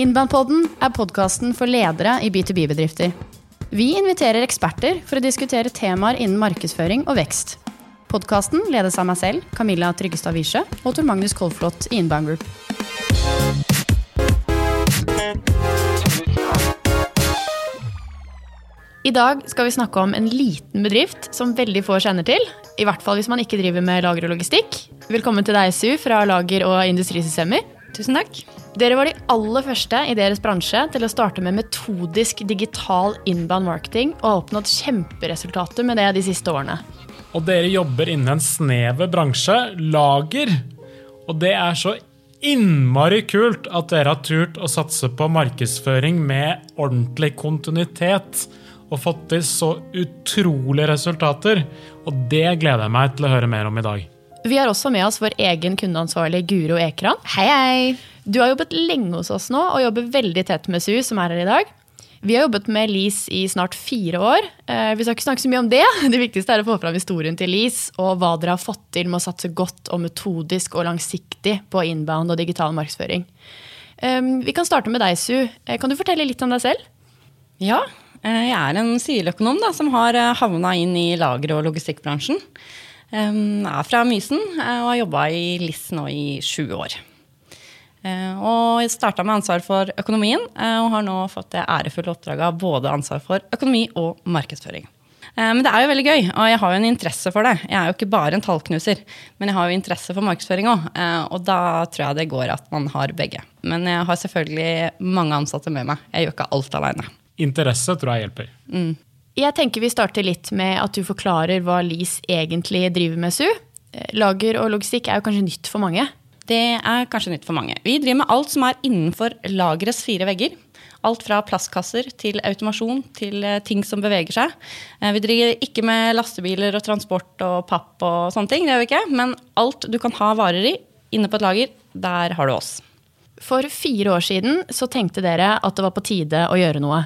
Innbandpodden er podkasten for ledere i B2B-bedrifter. Vi inviterer eksperter for å diskutere temaer innen markedsføring og vekst. Podkasten ledes av meg selv, Camilla Tryggestad Wiesche, og Tor Magnus Kolflot i Inbound Group. I dag skal vi snakke om en liten bedrift som veldig få kjenner til. I hvert fall hvis man ikke driver med lager og logistikk. Velkommen til deg, Su, fra Lager- og industrisystemer. Tusen takk. Dere var de aller første i deres bransje til å starte med metodisk digital inbound marketing og har oppnådd kjemperesultater med det de siste årene. Og dere jobber innen en snever bransje, lager. Og det er så innmari kult at dere har turt å satse på markedsføring med ordentlig kontinuitet. Og fått til så utrolige resultater. Og det gleder jeg meg til å høre mer om i dag. Vi har også med oss vår egen kundeansvarlig Guro Ekran. Hei, hei! Du har jobbet lenge hos oss nå og jobber veldig tett med SU, som er her i dag. Vi har jobbet med Lease i snart fire år. Eh, vi skal ikke snakke så mye om det. Det viktigste er å få fram historien til Lease og hva dere har fått til med å satse godt og metodisk og langsiktig på inbound og digital markedsføring. Vi kan starte med deg, Su. Eh, kan du fortelle litt om deg selv? Ja, eh, jeg er en siviløkonom som har havna inn i lager- og logistikkbransjen. Jeg er fra Mysen og har jobba i LIS nå i sju år. Eh, og jeg starta med ansvar for økonomien, eh, og har nå fått det ærefulle oppdraget av både ansvar for økonomi og markedsføring. Eh, men det er jo veldig gøy, og jeg har jo en interesse for det. Jeg er jo ikke bare en tallknuser, men jeg har jo interesse for markedsføring òg. Og da tror jeg det går at man har begge. Men jeg har selvfølgelig mange ansatte med meg. Jeg gjør ikke alt aleine. Interesse tror jeg hjelper. Mm. Jeg tenker vi starter litt med at du forklarer hva LIS egentlig driver med, Su. Lager og logistikk er jo kanskje nytt for mange? Det er kanskje nytt for mange. Vi driver med alt som er innenfor lagerets fire vegger. Alt fra plastkasser til automasjon til eh, ting som beveger seg. Eh, vi driver ikke med lastebiler og transport og papp og sånne ting. det gjør vi ikke, Men alt du kan ha varer i inne på et lager, der har du oss. For fire år siden så tenkte dere at det var på tide å gjøre noe.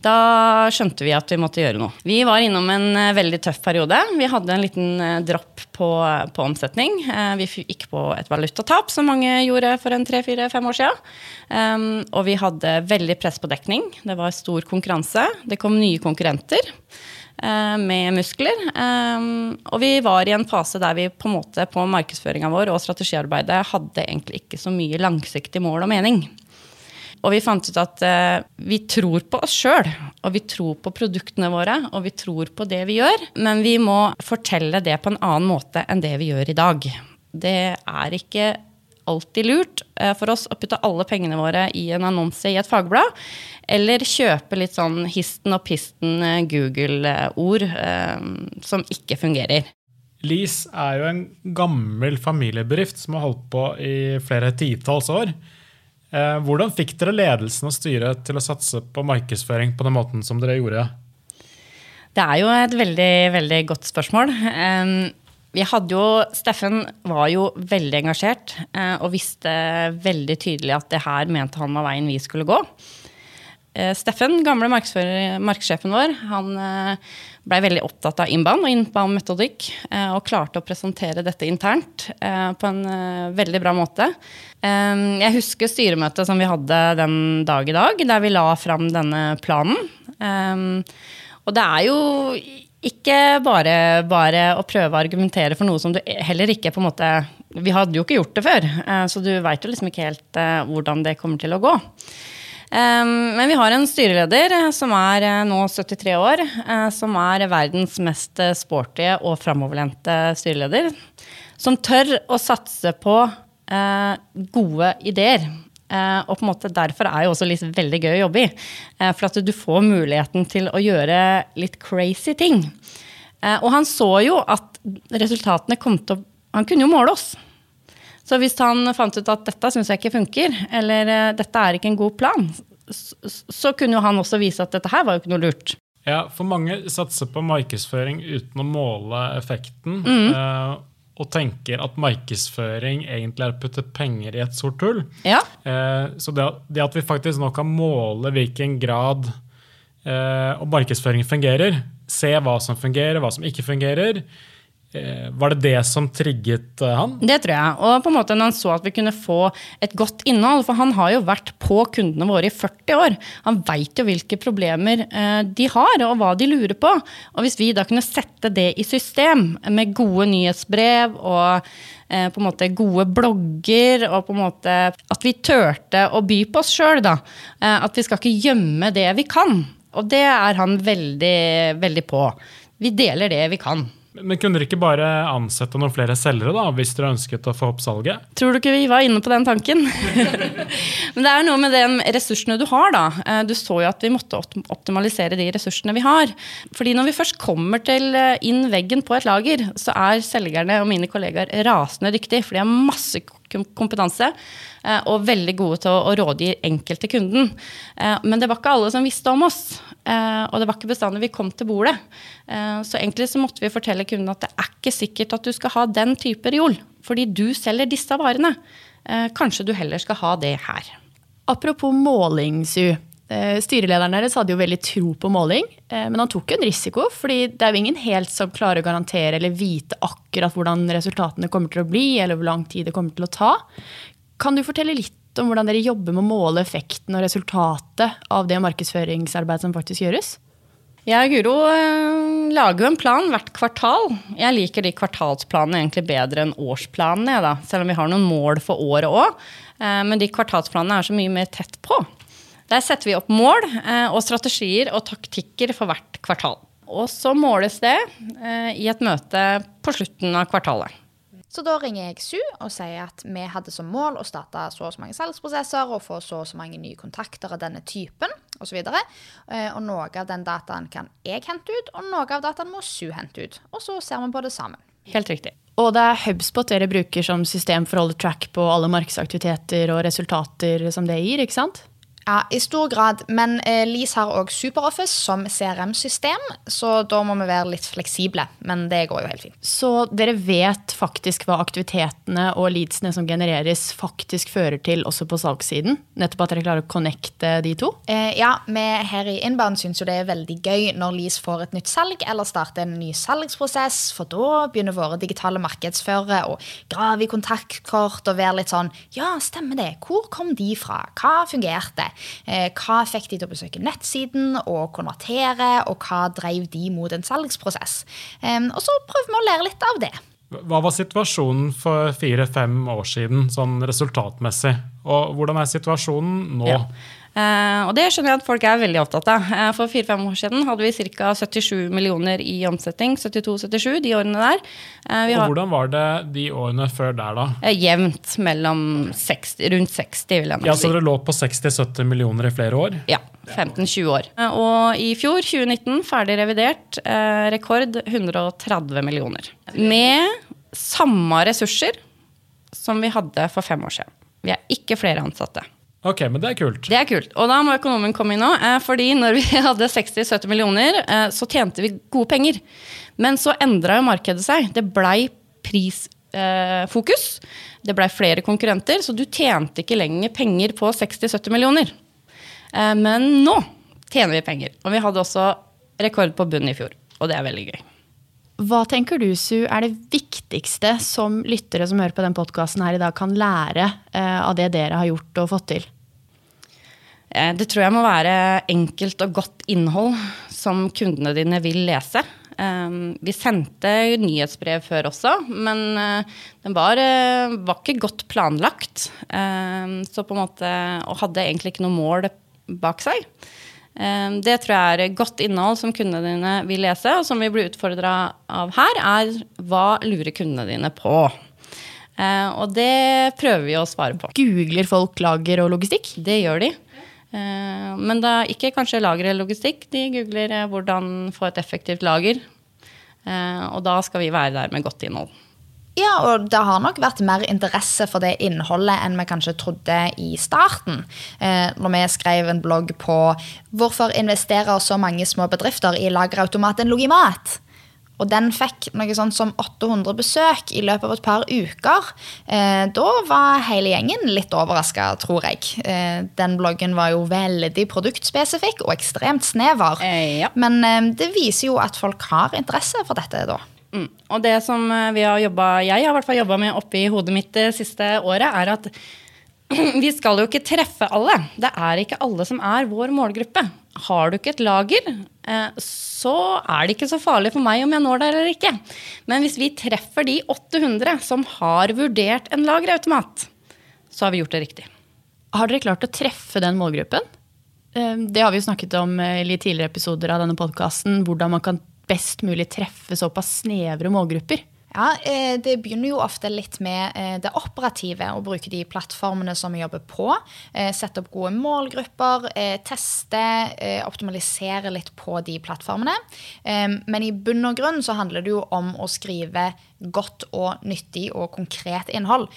Da skjønte vi at vi måtte gjøre noe. Vi var innom en eh, veldig tøff periode. Vi hadde en liten eh, dropp på, på omsetning. Eh, vi gikk på et valutatap, som mange gjorde for en tre-fire-fem år siden. Um, og vi hadde veldig press på dekning. Det var stor konkurranse. Det kom nye konkurrenter med muskler. Um, og vi var i en fase der vi på en på markedsføringa vår og strategiarbeidet hadde egentlig ikke så mye langsiktig mål og mening. Og vi fant ut at eh, vi tror på oss sjøl, og vi tror på produktene våre, og vi tror på det vi gjør, men vi må fortelle det på en annen måte enn det vi gjør i dag. Det er ikke alltid lurt eh, for oss å putte alle pengene våre i en annonse i et fagblad, eller kjøpe litt sånn histen og pisten uh, Google-ord som ikke fungerer. Lease er jo en gammel familiebedrift som har holdt på i flere titalls år. Eh, hvordan fikk dere ledelsen og styret til å satse på markedsføring på den måten som dere gjorde? Det er jo et veldig, veldig godt spørsmål. Vi hadde jo, Steffen var jo veldig engasjert eh, og visste veldig tydelig at det her mente han var veien vi skulle gå. Eh, Steffen, gamle markedssjefen vår, han blei veldig opptatt av inbound og inbound-metodikk. Eh, og klarte å presentere dette internt eh, på en eh, veldig bra måte. Jeg husker styremøtet som vi hadde den dag i dag, der vi la fram denne planen. Og det er jo ikke bare, bare å prøve å argumentere for noe som du heller ikke på en måte Vi hadde jo ikke gjort det før, så du veit jo liksom ikke helt hvordan det kommer til å gå. Men vi har en styreleder eh, som er eh, nå 73 år, eh, som er verdens mest sporty og framoverlente styreleder. Som tør å satse på gode ideer. Og på en måte derfor er det også litt veldig gøy å jobbe i. For at du får muligheten til å gjøre litt crazy ting. Og han så jo at resultatene kom til å Han kunne jo måle oss. Så hvis han fant ut at dette syns jeg ikke funker, eller eh, dette er ikke en god plan, så kunne jo han også vise at dette her var jo ikke noe lurt. Ja, for mange satser på markedsføring uten å måle effekten. Mm. Eh, og tenker at markedsføring egentlig er å putte penger i et sort hull. Ja. Eh, så det, det, at vi faktisk nå kan måle hvilken grad eh, og markedsføring fungerer, se hva som fungerer, hva som ikke fungerer, var det det som trigget eh, han? Det tror jeg. Og på en måte når han så at vi kunne få et godt innhold, for han har jo vært på kundene våre i 40 år. Han veit jo hvilke problemer eh, de har, og hva de lurer på. Og hvis vi da kunne sette det i system med gode nyhetsbrev og på en måte gode blogger, og på en måte at vi turte å by på oss sjøl, da. At vi skal ikke gjemme det vi kan. Og det er han veldig, veldig på. Vi deler det vi kan. Men kunne dere ikke bare ansette noen flere selgere, da, hvis dere ønsket å få opp salget? Tror du ikke vi var inne på den tanken? Men det er noe med de ressursene du har, da. Eh, du så jo at vi måtte optimalisere de ressursene vi har. Fordi når vi først kommer til eh, inn veggen på et lager, så er selgerne og mine kollegaer rasende dyktige, for de har masse kompetanse. Eh, og veldig gode til å rådgi enkelte kunden. Men det var ikke alle som visste om oss. Og det var ikke bestandig vi kom til bordet. Så egentlig så måtte vi fortelle kunden at det er ikke sikkert at du skal ha den type reol, fordi du selger disse varene. Kanskje du heller skal ha det her. Apropos måling, Su. Styrelederen deres hadde jo veldig tro på måling, men han tok jo en risiko. fordi det er jo ingen helt som klarer å garantere eller vite akkurat hvordan resultatene kommer til å bli, eller hvor lang tid det kommer til å ta. Kan du fortelle litt om hvordan dere jobber med å måle effekten og resultatet av det markedsføringsarbeidet som faktisk gjøres? Jeg og Guro eh, lager jo en plan hvert kvartal. Jeg liker de kvartalsplanene egentlig bedre enn årsplanene, da, selv om vi har noen mål for året òg. Eh, men de kvartalsplanene er så mye mer tett på. Der setter vi opp mål eh, og strategier og taktikker for hvert kvartal. Og så måles det i et møte på slutten av kvartalet. Så da ringer jeg Su og sier at vi hadde som mål å starte så og så mange salgsprosesser og få så og så mange nye kontakter av denne typen osv. Og, så eh, og noe av den dataen kan jeg hente ut, og noe av dataen må Su hente ut. Og så ser vi på det sammen. Helt riktig. Og det er Hubspot dere bruker som system for å holde track på alle markedsaktiviteter og resultater som det gir, ikke sant? Ja, i stor grad. Men eh, Lease har òg SuperOffice som CRM-system, så da må vi være litt fleksible. Men det går jo helt fint. Så dere vet faktisk hva aktivitetene og leadsene som genereres, faktisk fører til også på salgssiden? Nettopp at dere klarer å connecte de to? Eh, ja, vi her i Inbound syns jo det er veldig gøy når Lease får et nytt salg eller starter en ny salgsprosess, for da begynner våre digitale markedsførere å grave i kontaktkort og være litt sånn Ja, stemmer det. Hvor kom de fra? Hva fungerte? Eh, hva fikk de til å besøke nettsiden og konvertere, og hva drev de mot en salgsprosess? Og så prøver vi å lære litt av det. Hva var situasjonen for fire-fem år siden, sånn resultatmessig? Og hvordan er situasjonen nå? Ja. Uh, og det skjønner jeg at folk er veldig opptatt av. Uh, for fire-fem år siden hadde vi ca. 77 millioner i omsetning. 72-77, de årene der. Og har, hvordan var det de årene før der, da? jevnt mellom 60, rundt 60, vil jeg nok si. Ja, Så dere lå på 60-70 millioner i flere år? Ja. 15-20 år. og i fjor, 2019, ferdig revidert, rekord 130 millioner. Med samme ressurser som vi hadde for fem år siden. Vi er ikke flere ansatte. Ok, men det er kult. Det er kult. Og da må økonomen komme inn nå. Eh, fordi når vi hadde 60-70 millioner, eh, så tjente vi gode penger. Men så endra jo markedet seg. Det blei prisfokus. Det blei flere konkurrenter, så du tjente ikke lenger penger på 60-70 millioner. Eh, men nå tjener vi penger. Og vi hadde også rekord på bunnen i fjor. Og det er veldig gøy. Hva tenker du, Su, er det viktigste som lyttere som hører på den podkasten her i dag, kan lære eh, av det dere har gjort og fått til? Eh, det tror jeg må være enkelt og godt innhold som kundene dine vil lese. Eh, vi sendte nyhetsbrev før også, men den var, var ikke godt planlagt. Så på en måte, og hadde egentlig ikke noe mål bak seg. Ehm, det tror jeg er godt innhold som kundene dine vil lese, og som vi blir utfordra av her, er hva lurer kundene dine på? Ehm, og det prøver vi å svare på. Googler folk lager og logistikk? Det gjør de. Ehm, men da ikke kanskje lager eller logistikk. De googler eh, hvordan få et effektivt lager. Og da skal vi være der med godt innhold. Ja, og det har nok vært mer interesse for det innholdet enn vi kanskje trodde i starten. Eh, når vi skrev en blogg på 'Hvorfor investerer så mange små bedrifter i lagerautomaten Logimat?' Og den fikk noe sånt som 800 besøk i løpet av et par uker. Eh, da var hele gjengen litt overraska, tror jeg. Eh, den bloggen var jo veldig produktspesifikk og ekstremt snever. Eh, ja. Men eh, det viser jo at folk har interesse for dette, da. Mm. Og det som eh, vi har jobbet, jeg har i jobba med oppi hodet mitt det siste året, er at vi skal jo ikke treffe alle. Det er ikke alle som er vår målgruppe. Har du ikke et lager, eh, så er det ikke så farlig for meg om jeg når det eller ikke. Men hvis vi treffer de 800 som har vurdert en lagerautomat, så har vi gjort det riktig. Har dere klart å treffe den målgruppen? Eh, det har vi jo snakket om i tidligere episoder av denne podkasten. Hvordan man kan best mulig treffe såpass snevre målgrupper. Ja, eh, Det begynner jo ofte litt med eh, det operative. Å bruke de plattformene som vi jobber på. Eh, sette opp gode målgrupper. Teste, optimalisere litt på de plattformene. Men i bunn og grunn så handler det jo om å skrive godt og nyttig og konkret innhold.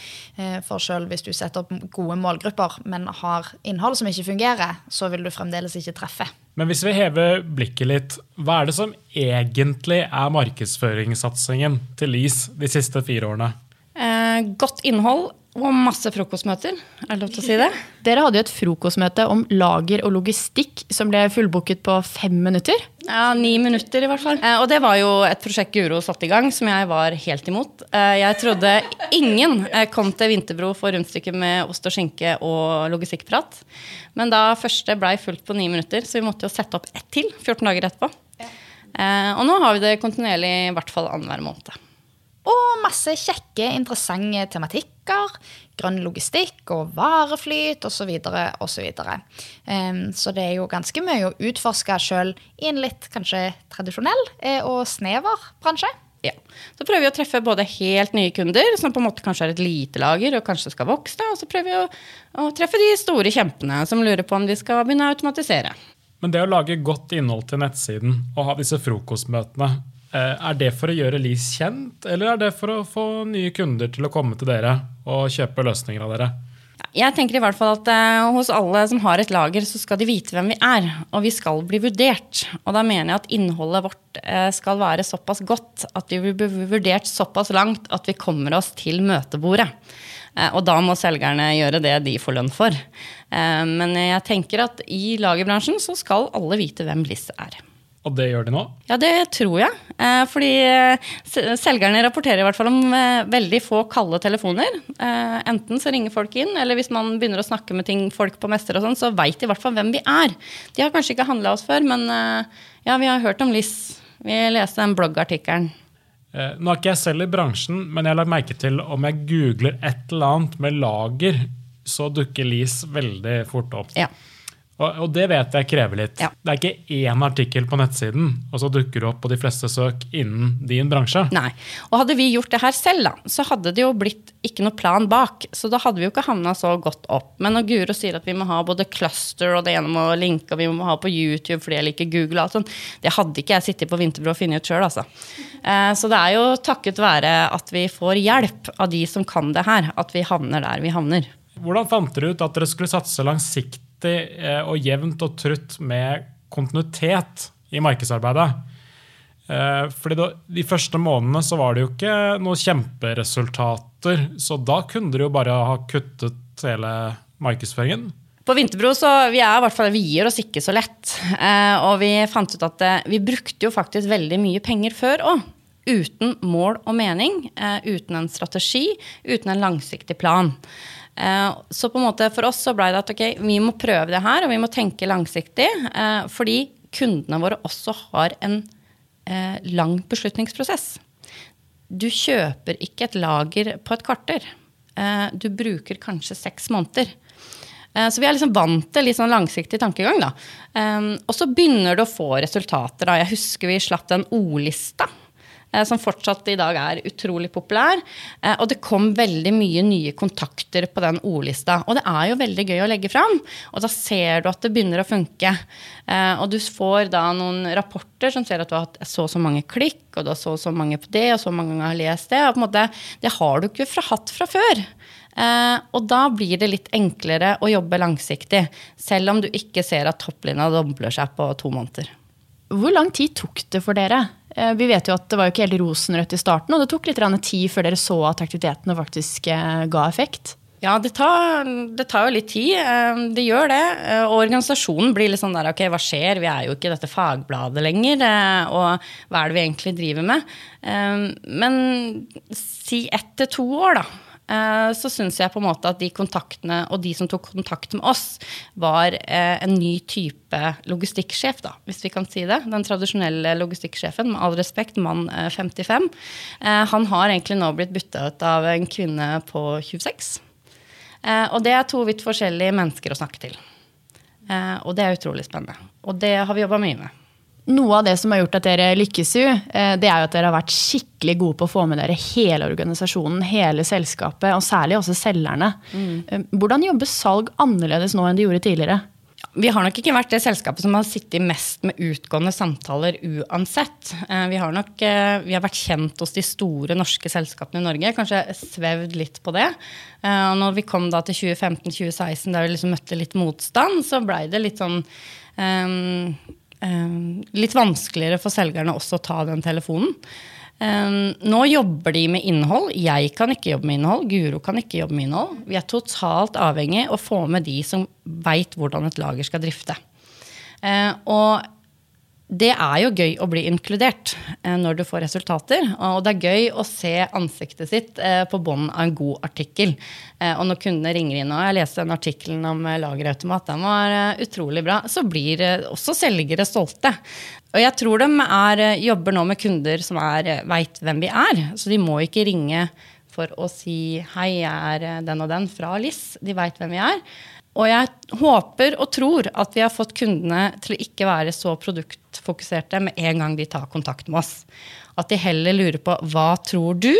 For selv hvis du setter opp gode målgrupper, men har innhold som ikke fungerer, så vil du fremdeles ikke treffe. Men hvis vi hever blikket litt, hva er det som egentlig er markedsføringssatsingen til LIS de siste fire årene? Eh, godt innhold og masse frokostmøter. Er det lov til å si det? Dere hadde jo et frokostmøte om lager og logistikk som ble fullbooket på fem minutter. Ja, ni minutter i hvert fall. Eh, og det var jo et prosjekt Guro satte i gang som jeg var helt imot. Eh, jeg trodde ingen eh, kom til Vinterbro for rundstykket med ost og skinke og logistikkprat. Men da første blei fullt på ni minutter, så vi måtte jo sette opp ett til 14 dager etterpå. Og nå har vi det kontinuerlig i hvert fall annenhver måned. Og masse kjekke, interessante tematikker. Grønn logistikk og vareflyt osv. osv. Um, så det er jo ganske mye å utforske sjøl i en litt kanskje tradisjonell eh, og snever bransje. Ja. Så prøver vi å treffe både helt nye kunder, som på en måte kanskje er et lite lager og kanskje skal vokse. Og så prøver vi å, å treffe de store kjempene som lurer på om de skal begynne å automatisere. Men det å lage godt innhold til nettsiden og ha disse frokostmøtene, er det for å gjøre Lease kjent, eller er det for å få nye kunder til å komme til dere og kjøpe løsninger av dere? Jeg tenker i hvert fall at uh, Hos alle som har et lager, så skal de vite hvem vi er. Og vi skal bli vurdert. Og da mener jeg at innholdet vårt uh, skal være såpass godt at vi blir vurdert såpass langt at vi kommer oss til møtebordet. Og da må selgerne gjøre det de får lønn for. men jeg tenker at i lagerbransjen så skal alle vite hvem Liss er. Og det gjør de nå? Ja, det tror jeg. Eh, fordi eh, selgerne rapporterer i hvert fall om eh, veldig få kalde telefoner. Enten så ringer folk inn, eller hvis man begynner å snakke med ting, folk på mester og sånn, så veit de i hvert fall hvem vi er. De har kanskje ikke handla oss før, men ja, vi har hørt om Liss. Vi leste den bloggartikkelen. Nå er ikke jeg selv i bransjen, men jeg la merke til om jeg googler et eller annet med lager, så dukker Lis veldig fort opp. Ja. Og, det vet jeg krever litt. Ja. Det er ikke én artikkel på nettsiden, og så dukker det opp på de fleste søk innen din bransje. Nei. Og hadde vi gjort det her selv, da, så hadde det jo blitt ikke noe plan bak. Så da hadde vi jo ikke havna så godt opp. Men når Guro sier at vi må ha både cluster og det ene må linke, og vi må ha på YouTube fordi jeg liker Google og alt sånt, det hadde ikke jeg sittet på Vinterbro og funnet ut sjøl, altså. Eh, så det er jo takket være at vi får hjelp av de som kan det her, at vi havner der vi havner. Hvordan fant dere ut at dere skulle satse langsiktig langsiktig eh, og jevnt og trutt med kontinuitet i markedsarbeidet. Eh, fordi De første månedene så var det jo ikke noen kjemperesultater, så da kunne dere jo bare ha kuttet hele markedsføringen. På Vinterbro så vi er i hvert fall, vi gir oss ikke så lett. Eh, og vi fant ut at vi brukte jo faktisk veldig mye penger før òg. Uten mål og mening, uten en strategi, uten en langsiktig plan. Eh, så på en måte for oss så ble det at ok, vi må prøve det her, og vi må tenke langsiktig. Eh, fordi kundene våre også har en eh, lang beslutningsprosess. Du kjøper ikke et lager på et kvarter. Du bruker kanskje seks måneder. Så vi er liksom vant til litt sånn langsiktig tankegang. da. Og så begynner du å få resultater. da. Jeg husker vi slapp den ordlista som fortsatt i dag er utrolig populær. Eh, og det kom veldig mye nye kontakter på den ordlista. Og det er jo veldig gøy å legge fram, og da ser du at det begynner å funke. Eh, og du får da noen rapporter som ser at du har hatt så og så mange klikk, og du har så og så mange på det, og så mange ganger har lest det. Og på en måte, det har du ikke fra hatt fra før. Uh, og da blir det litt enklere å jobbe langsiktig, selv om du ikke ser at topplinja dobler seg på to måneder. Hvor lang tid tok det for dere Eh, vi vet jo at det var jo ikke helt rosenrødt i starten, og det tok litt tid før dere så at aktivitetene faktisk eh, ga effekt. Ja, det tar, det tar, jo litt tid. Eh, det gjør det. Eh, og organisasjonen blir litt sånn der ok, hva skjer? Vi er jo ikke dette fagbladet lenger. Eh, og hva er det vi egentlig driver med? Men si ett til to år, da. Så syns jeg på en måte at de kontaktene og de som tok kontakt med oss, var en ny type logistikksjef, da, hvis vi kan si det. Den tradisjonelle logistikksjefen, med all respekt, mann 55. Han har egentlig nå blitt bytta ut av en kvinne på 26. Eh, og det er to vidt forskjellige mennesker å snakke til. Eh, og det er utrolig spennende. Og det har vi jobba mye med. Noe av det som har gjort at dere lykkes, jo, eh, det er jo at dere har vært skikkelig gode på å få med dere hele organisasjonen, hele selskapet, og særlig også selgerne. Mm. Hvordan jobber salg annerledes nå enn de gjorde tidligere? Vi har nok ikke vært det selskapet som har sittet mest med utgående samtaler uansett. Eh, vi har nok eh, vi har vært kjent hos de store norske selskapene i Norge. Kanskje svevd litt på det. Eh, og når vi kom da til 2015-2016, der vi liksom møtte litt motstand, så blei det litt sånn um, Litt vanskeligere for selgerne også å ta den telefonen. Um, nå jobber de med innhold. Jeg kan ikke jobbe med innhold. Guro kan ikke jobbe med innhold. Vi er totalt avhengig av å få med de som veit hvordan et lager skal drifte. Uh, og det er jo gøy å bli inkludert uh, når du får resultater. Og det er gøy å se ansiktet sitt uh, på bånden av en god artikkel. og når kundene ringer inn, og jeg leste den artikkelen om lagerautomat, den var utrolig bra, så blir også selgere stolte. Og jeg tror de er, eh, jobber nå med kunder som eh, veit hvem vi er. Så de må ikke ringe for å si 'hei, jeg er eh, den og den' fra LIS. De veit hvem vi er. Og jeg håper og tror at vi har fått kundene til å ikke være så produktfokuserte med en gang de tar kontakt med oss. At de heller lurer på 'hva tror du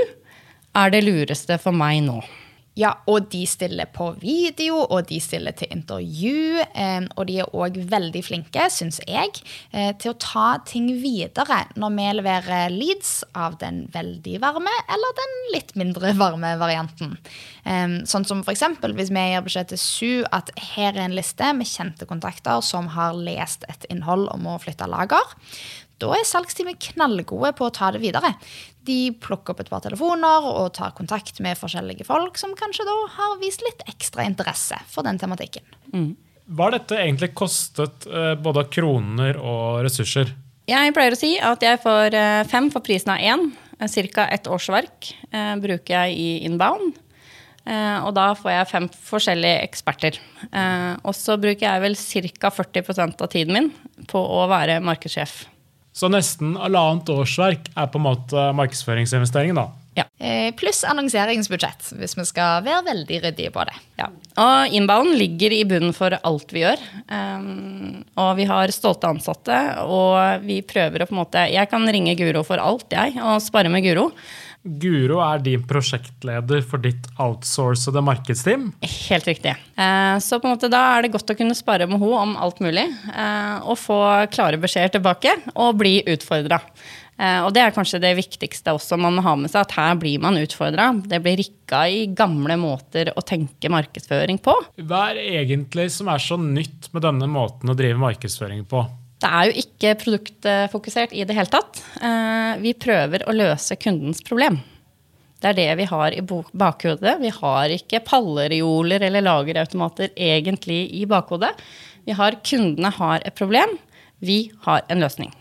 er det lureste for meg nå'? Ja, og de stiller på video, og de stiller til intervju. Eh, og de er òg veldig flinke, syns jeg, eh, til å ta ting videre når vi leverer leads av den veldig varme eller den litt mindre varme varianten. Eh, sånn som f.eks. hvis vi gir beskjed til SU at her er en liste med kjente kontakter som har lest et innhold om å flytte lager. Da er salgsteamet knallgode på å ta det videre. De plukker opp et par telefoner og tar kontakt med forskjellige folk som kanskje da har vist litt ekstra interesse for den tematikken. Mm. Hva har dette egentlig kostet både både kroner og ressurser? Jeg pleier å si at jeg får eh, fem for prisen av én. Eh, Ca. ett årsverk bruker jeg i inbound. og da får jeg fem forskjellige eksperter. og så bruker jeg vel ca. 40% av tiden min på å være markedssjef. Så nesten halvannet årsverk er på en måte markedsføringsinvesteringen, da. Ja. Eh, pluss annonseringsbudsjett, hvis vi skal være veldig ryddige på det. Ja. Og inbound ligger i bunnen for alt vi gjør. Um, og vi har stolte ansatte, og vi prøver å på en måte Jeg kan ringe Guro for alt, jeg, og spare med Guro. Guro er din prosjektleder for ditt outsourcede markedsteam? Helt riktig. Eh, så på en måte da er det godt å kunne spare med henne om alt mulig. Eh, og få klare beskjeder tilbake, og bli utfordra. Eh, og det er kanskje det viktigste også man må ha med seg, at her blir man utfordra. Det blir rikka i gamle måter å tenke markedsføring på. Hva er egentlig som er så nytt med denne måten å drive markedsføring på? Det er jo ikke produktfokusert i det hele tatt. Eh, vi prøver å løse kundens problem. Det er det vi har i bakhodet. Vi har ikke pallerioler eller lagerautomater egentlig i bakhodet. Vi har Kundene har et problem, vi har en løsning.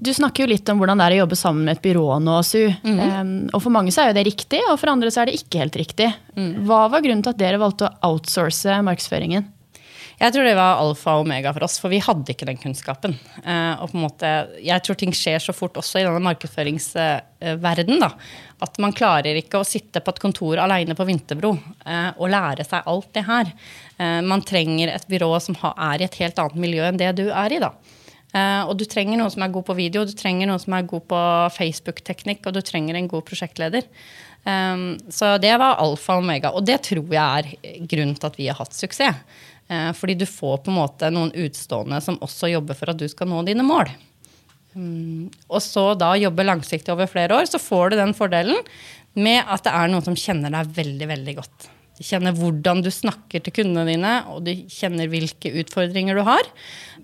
Du snakker jo litt om hvordan det er å jobbe sammen med et byrå nå, Su. Mm. Um, og for mange så er jo det riktig, og for andre så er det ikke helt riktig. Mm. Hva var grunnen til at dere valgte å outsource markedsføringen? Jeg tror det var alfa og omega for oss, for vi hadde ikke den kunnskapen. Uh, og på en måte, jeg tror ting skjer så fort også i denne markedsføringsverdenen. da, at man klarer ikke å sitte på et kontor alene på Vinterbro uh, og lære seg alt det her. Uh, man trenger et byrå som er i et helt annet miljø enn det du er i. da. og du trenger noen som er god på video, du trenger noen som er god på Facebook-teknikk, og du trenger en god prosjektleder. Um, så det var alfa og omega. Og det tror jeg er grunnen til at vi har hatt suksess. Eh, fordi du får på en måte noen utstående som også jobber for at du skal nå dine mål. Mm, og så da jobbe langsiktig over flere år, så får du den fordelen med at det er noen som kjenner deg veldig, veldig godt. De kjenner hvordan du snakker til kundene dine, og de kjenner hvilke utfordringer du har.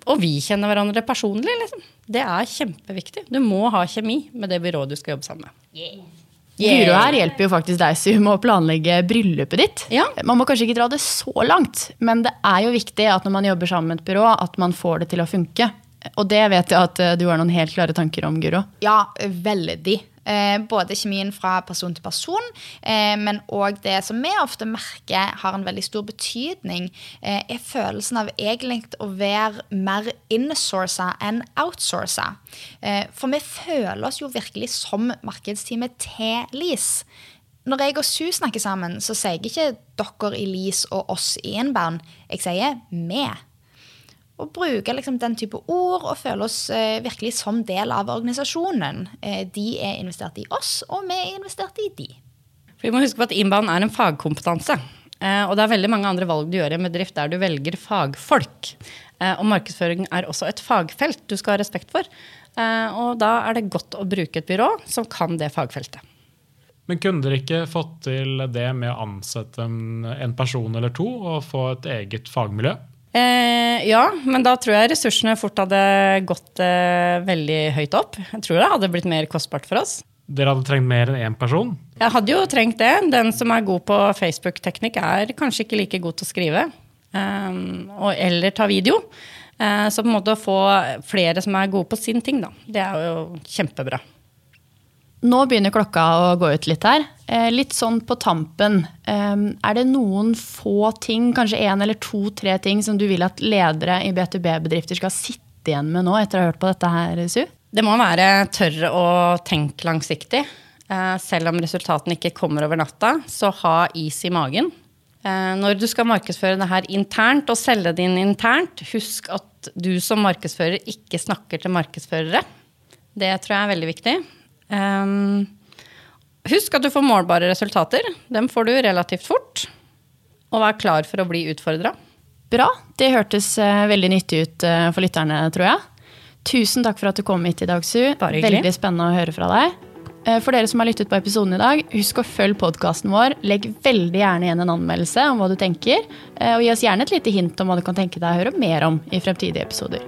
Og vi kjenner hverandre personlig. Liksom. Det er kjempeviktig. Du må ha kjemi med det byrået du skal jobbe sammen med. Yeah. Guro her hjelper jo faktisk deg Su, med å planlegge bryllupet ditt. Ja. Man må kanskje ikke dra det så langt, men det er jo viktig at når man jobber sammen med et byrå, at man får det til å funke. Og det vet jeg at eh, du har noen helt klare tanker om, Guro. Ja, veldig. Eh, både kjemien fra person til person, eh, men òg det som vi ofte merker har en veldig stor betydning, eh, er følelsen av egentlig å være mer insourca enn outsourca. For vi føler oss jo virkelig som markedsteamet til LIS. Når jeg og Su snakker sammen, så sier jeg ikke dere i LIS og oss i Inbound. Jeg sier vi å bruke liksom den type ord og føle oss eh, virkelig som del av organisasjonen. Eh, de er investert i oss, og vi er investert i de. For vi må huske på at Inbound er en fagkompetanse. Eh, og det er veldig mange andre valg du gjør i en bedrift der du velger fagfolk. Eh, og markedsføring er også et fagfelt du skal ha respekt for. Eh, og da er det godt å bruke et byrå som kan det fagfeltet. Men kunne dere ikke fått til det med å ansette en, en person eller to og få et eget fagmiljø? Eh, ja, men da tror jeg ressursene fort hadde gått eh, veldig høyt opp. Jeg tror det hadde blitt mer kostbart for oss. Dere hadde trengt mer enn én person? Jeg hadde jo trengt det. Den som er god på Facebook-teknikk, er kanskje ikke like god til å skrive. eh, og, eller ta video. Eh, så på en måte å få flere som er gode på sin ting, da. Det er jo kjempebra. Nå begynner klokka å gå ut litt her. Eh, litt sånn på tampen. Er det noen få ting, kanskje én eller to-tre ting, som du vil at ledere i B2B-bedrifter skal sitte igjen med nå, etter å ha hørt på dette her, Su? Det må være tørre å tenke langsiktig. Eh, selv om resultatene ikke kommer over natta, så ha is i magen. Eh, når du skal markedsføre det her internt og selge det inn internt, husk at du som markedsfører ikke snakker til markedsførere. Det tror jeg er veldig viktig. Um, husk at du får målbare resultater. Dem får du relativt fort. Og vær klar for å bli utfordra. Bra. Det hørtes eh, veldig nyttig ut eh, for lytterne, tror jeg. Tusen takk for at du kom hit i dag, Su. Veldig spennende å høre fra deg. Eh, For dere som har lyttet på episoden i dag, husk å følge podkasten vår. Legg veldig gjerne igjen en anmeldelse om hva du tenker, og gi oss gjerne et lite hint om hva du kan tenke deg å høre mer om i fremtidige episoder.